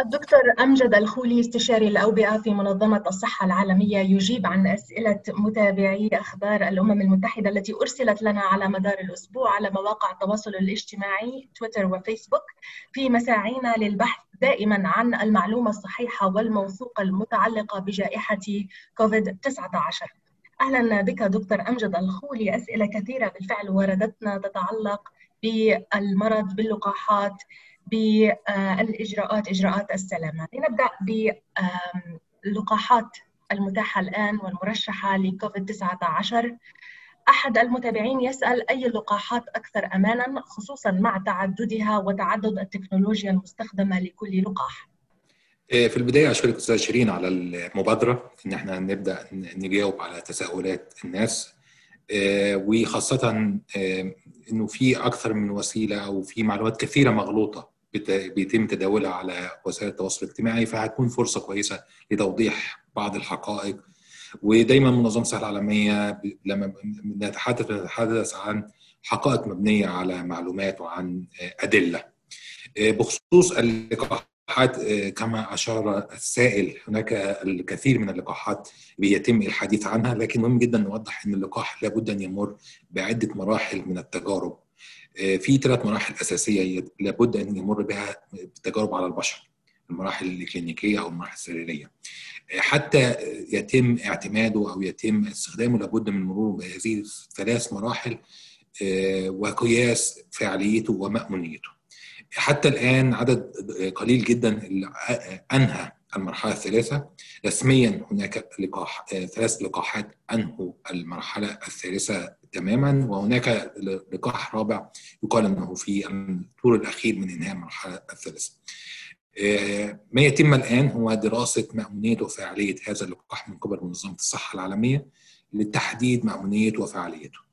الدكتور أمجد الخولي استشاري الأوبئة في منظمة الصحة العالمية يجيب عن أسئلة متابعي أخبار الأمم المتحدة التي أرسلت لنا على مدار الأسبوع على مواقع التواصل الاجتماعي تويتر وفيسبوك في مساعينا للبحث دائما عن المعلومة الصحيحة والموثوقة المتعلقة بجائحة كوفيد 19 أهلا بك دكتور أمجد الخولي. أسئلة كثيرة بالفعل وردتنا تتعلق بالمرض باللقاحات. بالاجراءات إجراءات السلامه لنبدا باللقاحات المتاحة الآن والمرشحة لكوفيد 19 أحد المتابعين يسأل أي اللقاحات أكثر امانا خصوصا مع تعددها وتعدد التكنولوجيا المستخدمة لكل لقاح. في البداية أشكرك أستاذ شيرين على المبادرة إن إحنا نبدأ نجاوب على تساؤلات الناس. وخاصة إنه في أكثر من وسيلة أو في معلومات كثيرة مغلوطة بيتم تداولها على وسائل التواصل الاجتماعي فهتكون فرصة كويسة لتوضيح بعض الحقائق. ودايما منظمة الصحه العالمية لما نتحدث نتحدث عن حقائق مبنية على معلومات وعن أدلة. بخصوص اللقاحات كما أشار السائل هناك الكثير من اللقاحات بيتم الحديث عنها لكن مهم جدا نوضح إن اللقاح لابد أن يمر بعدة مراحل من التجارب. في ثلاث مراحل أساسية لابد أن يمر بها التجارب على البشر المراحل الكلينيكية أو المراحل السريرية. حتى يتم اعتماده أو يتم استخدامه لابد من مرور بهذه الثلاث مراحل وقياس فعاليته ومأمونيته. حتى الآن عدد قليل جدا اللي انهى المرحلة الثالثة رسميا هناك لقاح ثلاث لقاحات انهوا المرحلة الثالثة تماما وهناك لقاح رابع يقال أنه في الطور الأخير من انهاء المرحلة الثالثة. ما يتم الآن هو دراسة مأمونية وفعاليه هذا اللقاح من قبل منظمة الصحة العالمية لتحديد مأمونية وفعاليته.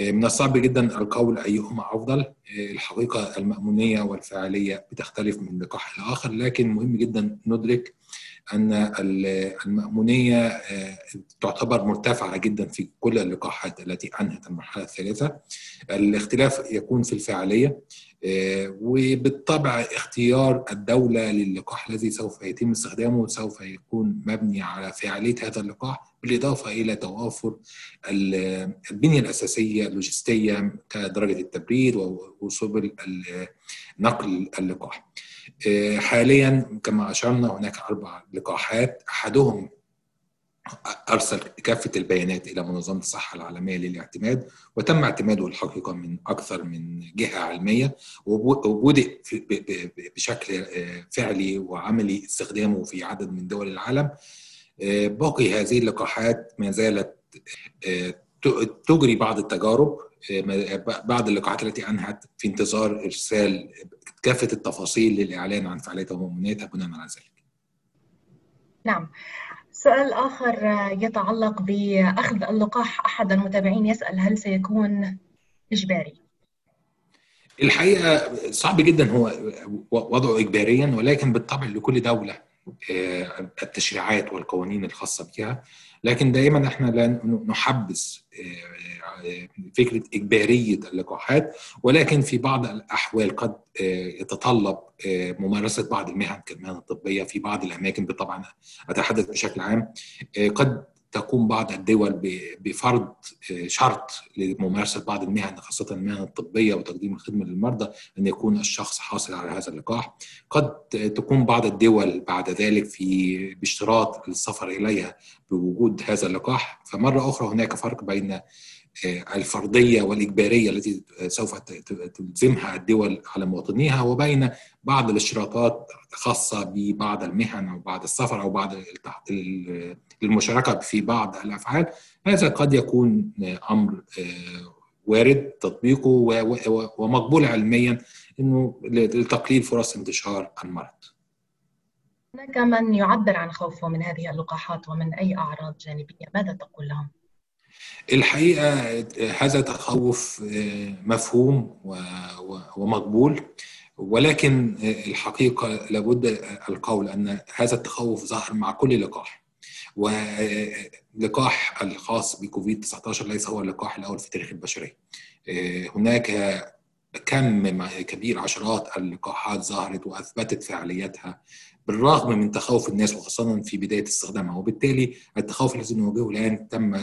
من الصعب جدا القول ايهما أفضل. الحقيقة المأمونية والفعاليه بتختلف من لقاح لآخر لكن مهم جدا ندرك أن المأمونية تعتبر مرتفعة جدا في كل اللقاحات التي أنهت المرحلة الثالثة الاختلاف يكون في الفعالية وبالطبع اختيار الدولة للقاح الذي سوف يتم استخدامه سوف يكون مبني على فعالية هذا اللقاح بالإضافة إلى توافر البنية الأساسية اللوجستية كدرجة التبريد وسبل نقل اللقاح. حاليا كما أشرنا هناك أربع لقاحات. أحدهم أرسل كافه البيانات إلى منظمة الصحة العالمية للاعتماد وتم اعتماده الحقيقة من أكثر من جهة علمية وبدأ بشكل فعلي وعملي استخدامه في عدد من دول العالم. باقي هذه اللقاحات ما زالت تجري بعض التجارب. بعض اللقاحات التي أنهت في انتظار إرسال كافة التفاصيل للإعلان عن فعاليتها ومؤمناتها بناء على ذلك. نعم. سؤال آخر يتعلق بأخذ اللقاح أحد المتابعين يسأل هل سيكون إجباري؟ الحقيقة صعب جدا هو وضعه إجباريا ولكن بالطبع لكل دولة التشريعات والقوانين الخاصة بها لكن دائما إحنا لا نحبذ فكرة إجبارية اللقاحات ولكن في بعض الأحوال قد يتطلب ممارسة بعض المهن كالمهن الطبية. في بعض الأماكن طبعا أتحدث بشكل عام قد تقوم بعض الدول بفرض شرط لممارسة بعض المهن خاصة المهن الطبية وتقديم الخدمة للمرضى أن يكون الشخص حاصل على هذا اللقاح. قد تكون بعض الدول بعد ذلك في باشتراط السفر إليها بوجود هذا اللقاح. فمرة أخرى هناك فرق بين الفرضية والإجبارية التي سوف تلزمها الدول على مواطنيها وبين بعض الاشتراطات الخاصه ببعض المهن أو بعض السفر أو بعض المشاركة في بعض الأفعال هذا قد يكون أمر وارد تطبيقه ومقبول علميا إنه لتقليل فرص انتشار المرض. هناك من يعبر عن خوفه من هذه اللقاحات ومن أي أعراض جانبية، ماذا تقول لهم؟ الحقيقة هذا تخوف مفهوم ومقبول ولكن الحقيقة لابد القول أن هذا التخوف ظهر مع كل لقاح. ولقاح الخاص بكوفيد 19 ليس هو اللقاح الأول في تاريخ البشرية. هناك كم كبير عشرات اللقاحات ظهرت وأثبتت فعاليتها. بالرغم من تخوف الناس وخاصة في بداية استخدامها. وبالتالي التخوف الذي نواجهه الآن تم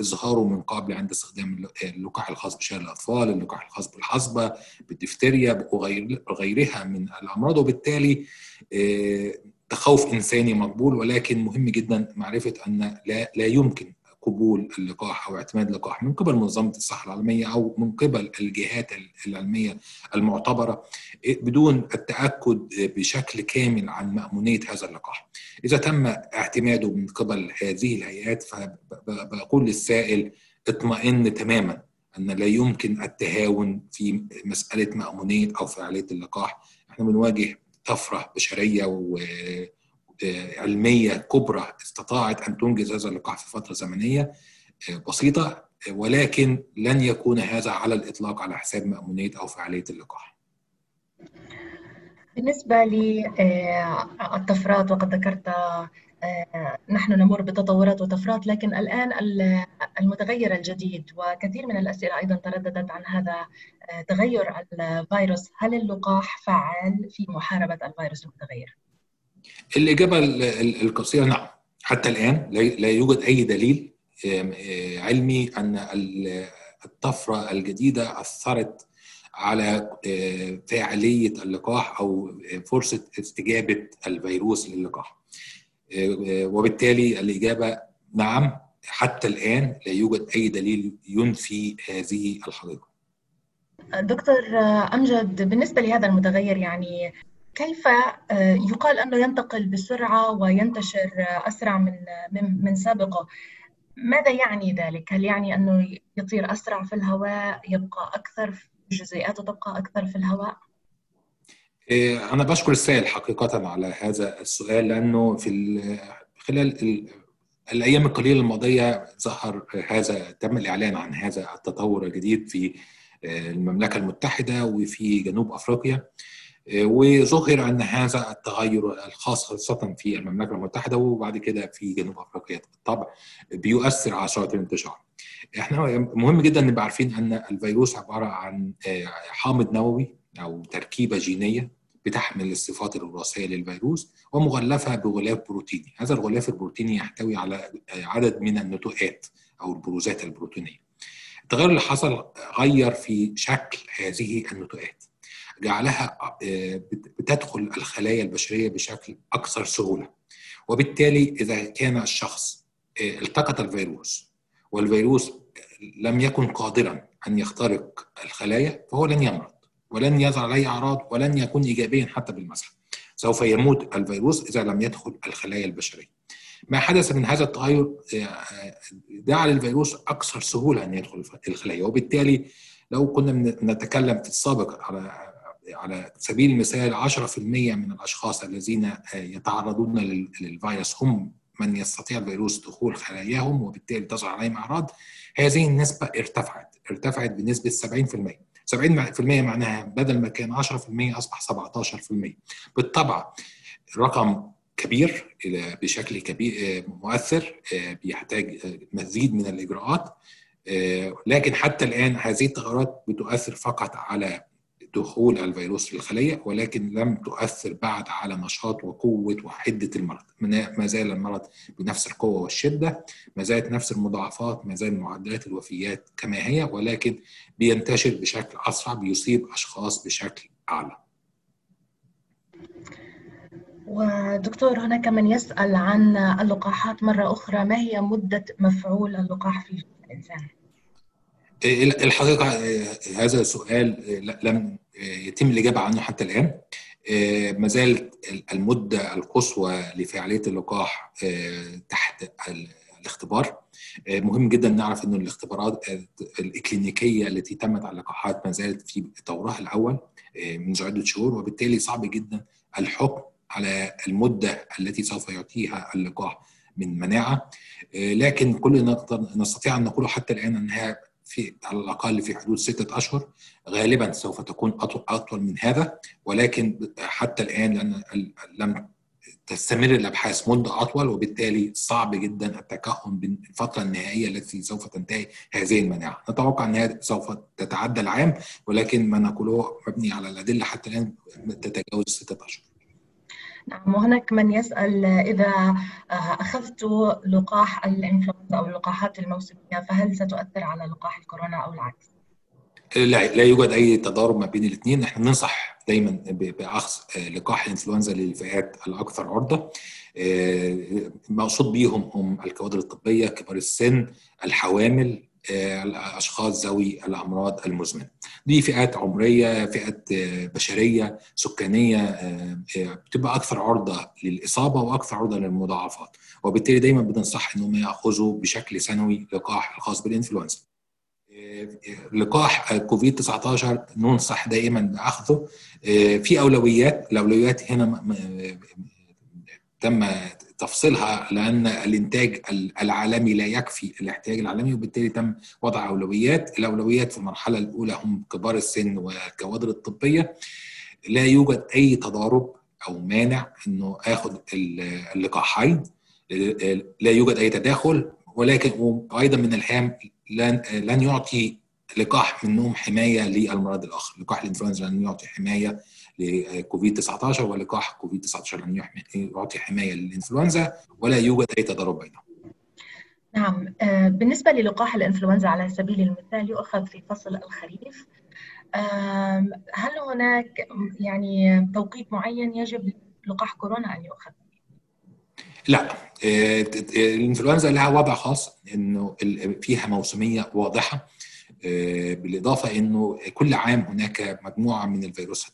إظهاره من قبل عند استخدام اللقاح الخاص بشلل الأطفال، اللقاح الخاص بالحصبة، بالدفتريا وغيرها من الأمراض. وبالتالي تخوف إنساني مقبول ولكن مهم جدا معرفة أن لا لا يمكن قبول اللقاح أو اعتماد اللقاح من قبل منظمة الصحة العالمية أو من قبل الجهات العلمية المعتبرة بدون التأكد بشكل كامل عن مأمونية هذا اللقاح. إذا تم اعتماده من قبل هذه الهيئات فبقول للسائل اطمئن تماما أن لا يمكن التهاون في مسألة مأمونية أو فعالية اللقاح. إحنا بنواجه طفرة بشرية و علمية كبرى استطاعت أن تنجز هذا اللقاح في فترة زمنية بسيطة ولكن لن يكون هذا على الإطلاق على حساب مأمونية أو فعاليه اللقاح. بالنسبة للطفرات وقد ذكرت نحن نمر بتطورات وطفرات لكن الآن المتغير الجديد وكثير من الأسئلة أيضا ترددت عن هذا تغير الفيروس هل اللقاح فعال في محاربة الفيروس المتغير؟ الإجابة القصيرة نعم. حتى الآن لا يوجد أي دليل علمي أن الطفرة الجديدة أثرت على فاعلية اللقاح أو فرصة استجابة الفيروس للقاح. وبالتالي الإجابة نعم حتى الآن لا يوجد أي دليل ينفي هذه الحقيقة. دكتور أمجد بالنسبة لهذا المتغير يعني كيف يقال انه ينتقل بسرعة وينتشر أسرع من من سابقه ماذا يعني ذلك؟ هل يعني أنه يطير أسرع في الهواء، يبقى أكثر جزيئاته تبقى أكثر في الهواء؟ أنا بشكر السائل حقيقة على هذا السؤال لأنه في خلال الأيام القليلة الماضية ظهر هذا تم الإعلان عن هذا التطور الجديد في المملكة المتحدة وفي جنوب أفريقيا وظهر أن هذا التغير الخاص خاصة في المملكة المتحدة وبعد كده في جنوب أفريقيا بالطبع بيؤثر على سرعه الانتشار. إحنا مهم جدا نبقى عارفين أن الفيروس عبارة عن حامض نووي أو تركيبة جينية بتحمل الصفات الوراثية للفيروس ومغلفة بغلاف بروتيني، هذا الغلاف البروتيني يحتوي على عدد من النتوءات أو البروزات البروتينية. التغير اللي حصل غير في شكل هذه النتوءات. جعلها بتدخل الخلايا البشرية بشكل أكثر سهولة. وبالتالي إذا كان الشخص التقط الفيروس والفيروس لم يكن قادرا أن يخترق الخلايا فهو لن يمرض ولن يظهر عليه أعراض ولن يكون ايجابيا حتى بالمسح. سوف يموت الفيروس إذا لم يدخل الخلايا البشرية. ما حدث من هذا التغير جعل الفيروس أكثر سهولة أن يدخل الخلايا. وبالتالي لو كنا نتكلم في السابق على على سبيل المثال 10% من الأشخاص الذين يتعرضون للفيروس هم من يستطيع الفيروس دخول خلاياهم وبالتالي تظهر عليهم أعراض. هذه النسبة ارتفعت ارتفعت بنسبة 70% 70% معناها بدل ما كان 10% أصبح 17% بالطبع رقم كبير بشكل كبير مؤثر بيحتاج مزيد من الإجراءات. لكن حتى الآن هذه التغيرات بتؤثر فقط على دخول الفيروس في الخلية ولكن لم تؤثر بعد على نشاط وقوة وحدة المرض. ما زال المرض بنفس القوة والشدة ما زالت نفس المضاعفات ما زال معدلات الوفيات كما هي ولكن بينتشر بشكل أسرع بيصيب أشخاص بشكل أعلى. ودكتور هناك من يسأل عن اللقاحات مرة أخرى. ما هي مدة مفعول اللقاح في الإنسان؟ الحقيقة هذا السؤال لم يتم الإجابة عنه حتى الآن. ما زالت المدة القصوى لفعالية اللقاح تحت الاختبار. مهم جدا نعرف أن الاختبارات الإكلينيكية التي تمت على اللقاحات ما زالت في طورها الأول منذ عدة شهور وبالتالي صعب جدا الحكم على المدة التي سوف يعطيها اللقاح من مناعة. لكن كل نستطيع أن نقوله حتى الآن أنها في على الأقل في حدود ستة أشهر غالبا سوف تكون أطول من هذا ولكن حتى الآن لأن لم تستمر الأبحاث مده أطول وبالتالي صعب جدا التكهن بالفترة النهائية التي سوف تنتهي هذه المناعة، نتوقع انها سوف تتعدى العام ولكن ما نقوله مبني على الأدلة حتى الآن تتجاوز ستة أشهر. نعم وهناك من يسأل إذا أخذت لقاح الإنفلونزا أو اللقاحات الموسمية فهل ستؤثر على لقاح الكورونا أو العكس؟ لا لا يوجد أي تضارب ما بين الاثنين إحنا بننصح دايما بأخذ لقاح الإنفلونزا للفئات الأكثر عرضة مقصود بيهم هم الكوادر الطبية كبار السن الحوامل الأشخاص ذوي الأمراض المزمنة. دي فئات عمرية فئات بشرية سكانية بتبقى أكثر عرضة للإصابة وأكثر عرضة للمضاعفات. وبالتالي دايما بننصح انهم يأخذوا بشكل سنوي لقاح الخاص بالإنفلونزا. لقاح كوفيد 19 ننصح دائما بأخذه. في أولويات الأولويات هنا تم تفصيلها لأن الإنتاج العالمي لا يكفي الاحتياج العالمي وبالتالي تم وضع أولويات، الأولويات في المرحلة الأولى هم كبار السن والكوادر الطبية. لا يوجد أي تضارب أو مانع إنه اخذ اللقاحين لا يوجد أي تداخل ولكن وأيضا من الهام لن لن يعطي لقاح منهم حماية للمرض الآخر، لقاح الإنفلونزا لن يعطي حماية لكوفيد 19 ولقاح كوفيد 19 لن يعطي حماية للإنفلونزا ولا يوجد أي تضارب بينهم. نعم بالنسبة للقاح الإنفلونزا على سبيل المثال يؤخذ في فصل الخريف هل هناك يعني توقيت معين يجب لقاح كورونا أن يؤخذ؟ لا الإنفلونزا لها وضع خاص إنه فيها موسمية واضحة بالإضافة إنه كل عام هناك مجموعة من الفيروسات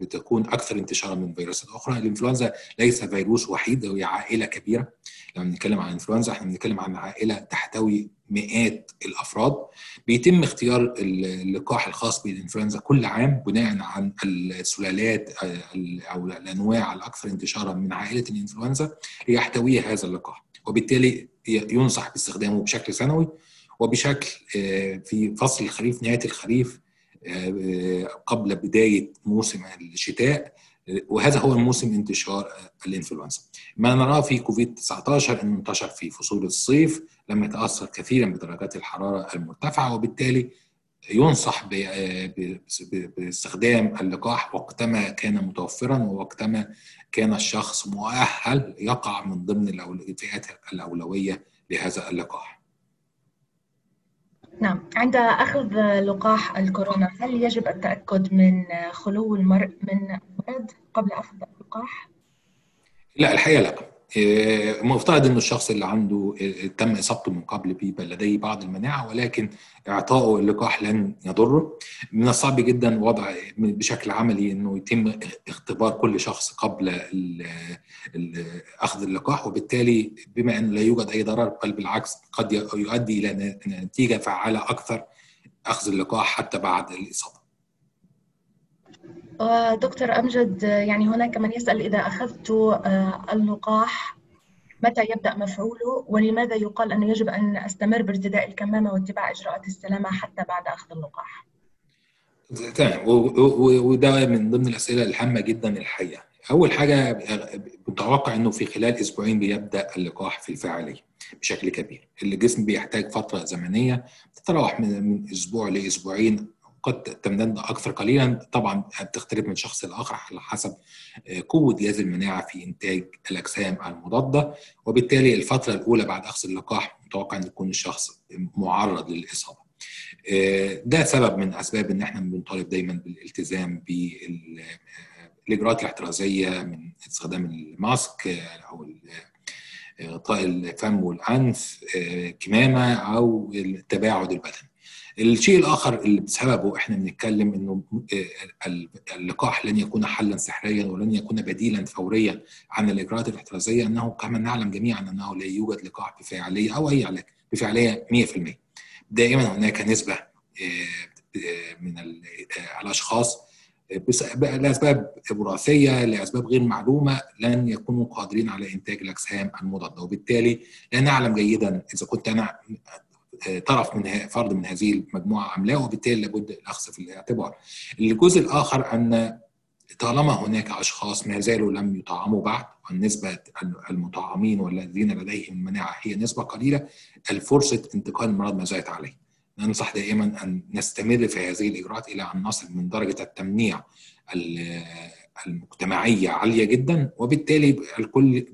بتكون أكثر انتشارا من فيروسات أخرى. الإنفلونزا ليس فيروس وحيد هي عائلة كبيرة. لما بنتكلم عن الانفلونزا إحنا بنتكلم عن عائلة تحتوي مئات الأفراد. بيتم اختيار اللقاح الخاص بالإنفلونزا كل عام بناء عن السلالات أو الأنواع الأكثر انتشارا من عائلة الإنفلونزا يحتويها هذا اللقاح. وبالتالي ينصح باستخدامه بشكل سنوي وبشكل في فصل الخريف نهاية الخريف قبل بداية موسم الشتاء وهذا هو الموسم انتشار الإنفلونزا. ما نراه في كوفيد 19 إنه انتشر في فصول الصيف لم يتأثر كثيرا بدرجات الحرارة المرتفعة وبالتالي ينصح باستخدام اللقاح وقتما كان متوفرا ووقتما كان الشخص مؤهل يقع من ضمن الفئات الأولوية لهذا اللقاح. نعم عند أخذ لقاح الكورونا هل يجب التأكد من خلو المرء من مرض قبل أخذ اللقاح؟ لا الحقيقة لا مفترض إنه الشخص اللي عنده تم إصابته من قبل بيبقى لديه بعض المناعة ولكن إعطائه اللقاح لن يضره. من الصعب جدا وضع بشكل عملي إنه يتم اختبار كل شخص قبل أخذ اللقاح وبالتالي بما إنه لا يوجد أي ضرر بل بالعكس قد يؤدي إلى نتيجة فعالة أكثر أخذ اللقاح حتى بعد الإصابة. دكتور أمجد يعني هناك من يسأل إذا أخذت اللقاح متى يبدأ مفعوله؟ ولماذا يقال أنه يجب أن أستمر بارتداء الكمامة واتباع إجراءات السلامة حتى بعد أخذ اللقاح تمام. وده من ضمن الأسئلة الهامة جدا الحقيقة. أول حاجة متوقع أنه في خلال أسبوعين بيبدأ اللقاح في الفعالية بشكل كبير. الجسم بيحتاج فترة زمنية تتراوح من أسبوع لأسبوعين قد تمتد أكثر قليلا طبعا بتختلف من شخص لآخر على حسب قوة جهاز المناعة في إنتاج الأجسام المضادة وبالتالي الفترة الأولى بعد أخذ اللقاح متوقع إن يكون الشخص معرض للإصابة. ده سبب من أسباب إن إحنا بنطالب دايما بالالتزام بالإجراءات الاحترازية من استخدام الماسك أو غطاء الفم والأنف كمامة أو التباعد البدني. الشيء الآخر اللي بسببه إحنا بنتكلم إنه اللقاح لن يكون حلا سحريا ولن يكون بديلا فوريا عن الإجراءات الاحترازية أنه كما نعلم جميعا أنه لا يوجد لقاح بفاعلية أو أي علاج بفاعلية 100% دائما هناك نسبة من الأشخاص لأسباب وراثية لأسباب غير معلومة لن يكونوا قادرين على إنتاج الأجسام المضادة. وبالتالي لا نعلم جيدا إذا كنت أنا طرف من فرد من هذه المجموعة ام لا وبالتالي لابد الأخذ في الاعتبار. الجزء الآخر أن طالما هناك أشخاص ما زالوا لم يطعموا بعد والنسبة المطعمين والذين لديهم مناعة هي نسبة قليلة الفرصة انتقال المرض ما زالت عليه. ننصح دائما أن نستمر في هذه الإجراءات إلى أن نصل من درجة التمنيع المجتمعية عالية جدا وبالتالي الكل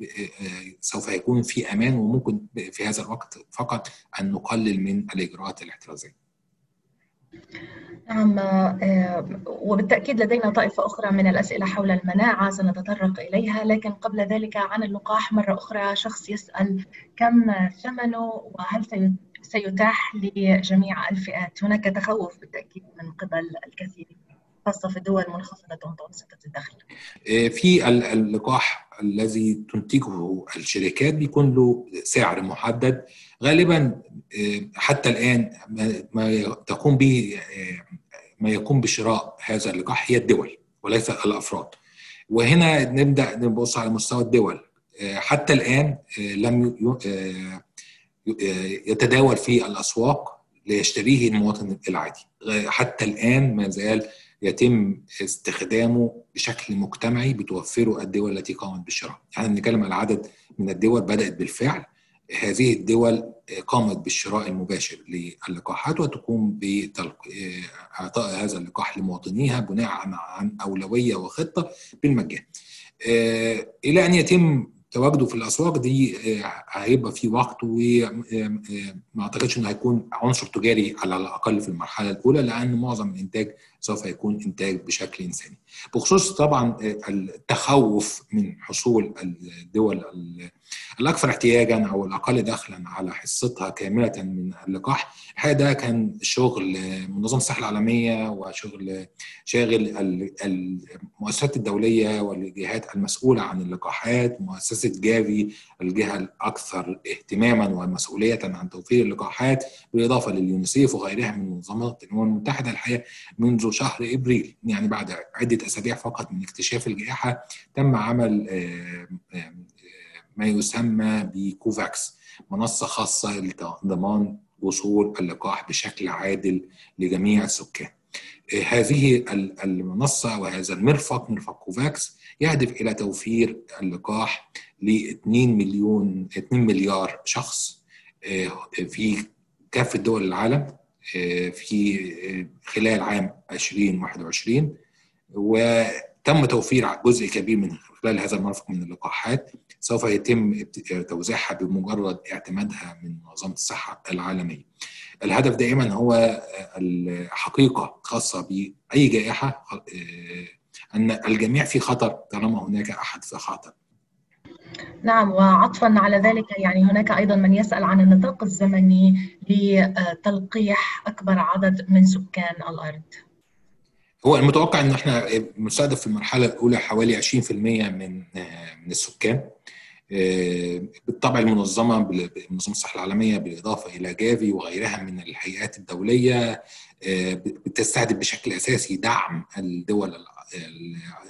سوف يكون في أمان وممكن في هذا الوقت فقط أن نقلل من الإجراءات الاحترازية. نعم وبالتأكيد لدينا طائفة أخرى من الأسئلة حول المناعة سنتطرق إليها لكن قبل ذلك عن اللقاح مرة أخرى شخص يسأل كم ثمنه وهل سيتاح لجميع الفئات هناك تخوف بالتأكيد من قبل الكثيرين خاصة في الدول منخفضة ومتوسطة الدخل. في اللقاح الذي تنتجه الشركات بيكون له سعر محدد. غالبا حتى الآن ما تقوم به ما يقوم بشراء هذا اللقاح هي الدول وليس الأفراد. وهنا نبدأ نبص على مستوى الدول. حتى الآن لم يتداول في الأسواق ليشتريه المواطن العادي. حتى الآن ما زال يتم استخدامه بشكل مجتمعي بتوفره الدول التي قامت بالشراء. يعني بنتكلم على عدد من الدول بدأت بالفعل. هذه الدول قامت بالشراء المباشر للقاحات وتقوم بإعطاء هذا اللقاح لمواطنيها بناء عن أولوية وخطة بالمجان. إلى أن يتم تواجده في الأسواق دي هيبقى في وقت وما أعتقدش إنه هيكون عنصر تجاري على الأقل في المرحلة الأولى لأن معظم الانتاج سوف يكون إنتاج بشكل إنساني. بخصوص طبعا التخوف من حصول الدول الأكثر احتياجا أو الأقل دخلا على حصتها كاملة من اللقاح هذا كان شغل منظمة الصحة العالمية وشغل شاغل المؤسسات الدولية والجهات المسؤولة عن اللقاحات مؤسسة جافي الجهة الأكثر اهتماما ومسؤولية عن توفير اللقاحات بالإضافة لليونيسيف وغيرها من منظمات الامم المتحده الحقيقة منذ شهر إبريل يعني بعد عدة أسابيع فقط من اكتشاف الجائحة تم عمل ما يسمى بكوفاكس منصة خاصة لضمان وصول اللقاح بشكل عادل لجميع السكان. هذه المنصة وهذا المرفق مرفق كوفاكس يهدف إلى توفير اللقاح ل 2 مليون 2 مليار شخص في كافة دول العالم في خلال عام 2021 وتم توفير جزء كبير من خلال هذا المرفق من اللقاحات سوف يتم توزيعها بمجرد اعتمادها من منظمة الصحة العالمية. الهدف دائما هو الحقيقة خاصة بأي جائحة أن الجميع في خطر طالما هناك أحد في خطر. نعم وعطفا على ذلك يعني هناك أيضا من يسأل عن النطاق الزمني لتلقيح أكبر عدد من سكان الأرض. هو المتوقع إن إحنا مستهدف في المرحلة الأولى حوالي 20% من من السكان بالطبع المنظمة منظمه الصحة العالمية بالإضافة إلى جافي وغيرها من الهيئات الدولية بتستهدف بشكل أساسي دعم الدول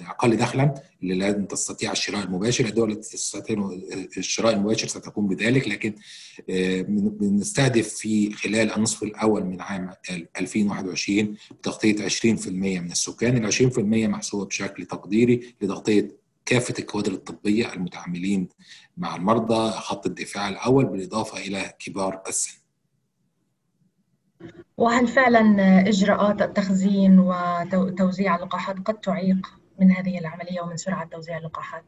الاقل دخلا اللي لن تستطيع الشراء المباشر الدول التي تستطيع الشراء المباشر ستقوم بذلك لكن بنستهدف في خلال النصف الأول من عام 2021 بتغطية 20% من السكان ال 20% محسوبة بشكل تقديري لتغطية كافة الكوادر الطبية المتعاملين مع المرضى خط الدفاع الأول بالإضافة إلى كبار السن. وهل فعلا إجراءات التخزين وتوزيع اللقاحات قد تعيق من هذه العملية ومن سرعة توزيع اللقاحات؟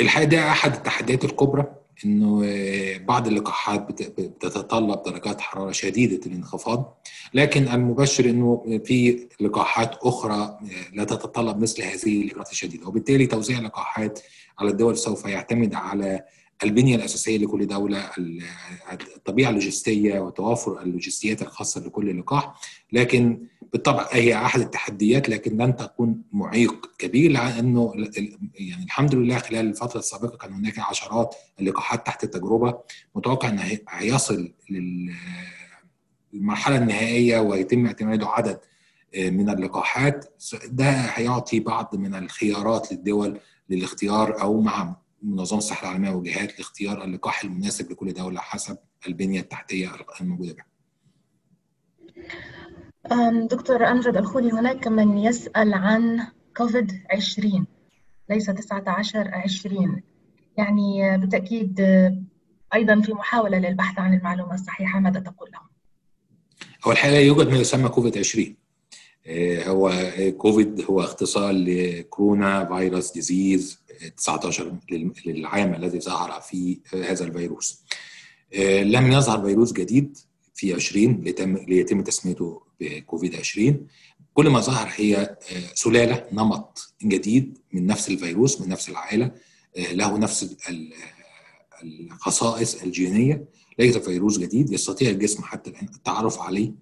الحقيقة ده أحد التحديات الكبرى إنه بعض اللقاحات بتتطلب درجات حرارة شديدة الانخفاض لكن المبشر إنه في لقاحات أخرى لا تتطلب مثل هذه الإجراءات الشديدة وبالتالي توزيع اللقاحات على الدول سوف يعتمد على البنيه الأساسية لكل دولة الطبيعة اللوجستية وتوافر اللوجستيات الخاصة لكل لقاح. لكن بالطبع هي أحد التحديات لكن لن تكون معيق كبير لأنه يعني الحمد لله خلال الفترة السابقة كان هناك عشرات اللقاحات تحت التجربة. متوقع إن هيصل للمرحلة النهائية ويتم اعتماده عدد من اللقاحات. ده هيعطي بعض من الخيارات للدول للاختيار أو مع منظمة الصحة العالمية وجهات لاختيار اللقاح المناسب لكل دولة حسب البنيه التحتية الموجودة بها. دكتور أمجد الخولي هناك من يسأل عن كوفيد 20 ليس 19 20 يعني بالتأكيد أيضا في محاولة للبحث عن المعلومة الصحيحة ماذا تقول لهم؟ هو الحقيقة يوجد ما يسمى كوفيد 20 هو كوفيد هو اختصار ل coronavirus disease 19 للعام الذي ظهر فيه هذا الفيروس. لم يظهر فيروس جديد في 20 ليتم ليتم تسميته بكوفيد 20 كل ما ظهر هي سلالة نمط جديد من نفس الفيروس من نفس العائلة له نفس الخصائص الجينية. ليس فيروس جديد يستطيع الجسم حتى الآن التعرف عليه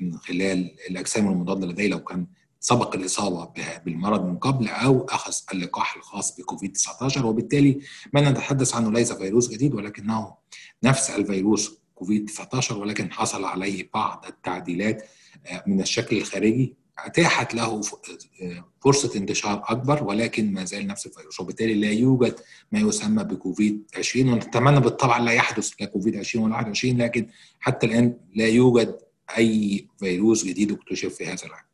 من خلال الأجسام المضادة لديه لو كان سبق الاصابة بالمرض من قبل أو أخذ اللقاح الخاص بكوفيد 19 وبالتالي ما نتحدث عنه ليس فيروس جديد ولكنه نفس الفيروس كوفيد 19 ولكن حصل عليه بعض التعديلات من الشكل الخارجي. أتاحت له فرصة انتشار أكبر ولكن ما زال نفس الفيروس وبالتالي لا يوجد ما يسمى بكوفيد 20 ونتمنى بالطبع لا يحدث لا كوفيد 20 ولا 21 لكن حتى الآن لا يوجد أي فيروس جديد اكتشف في هذا العام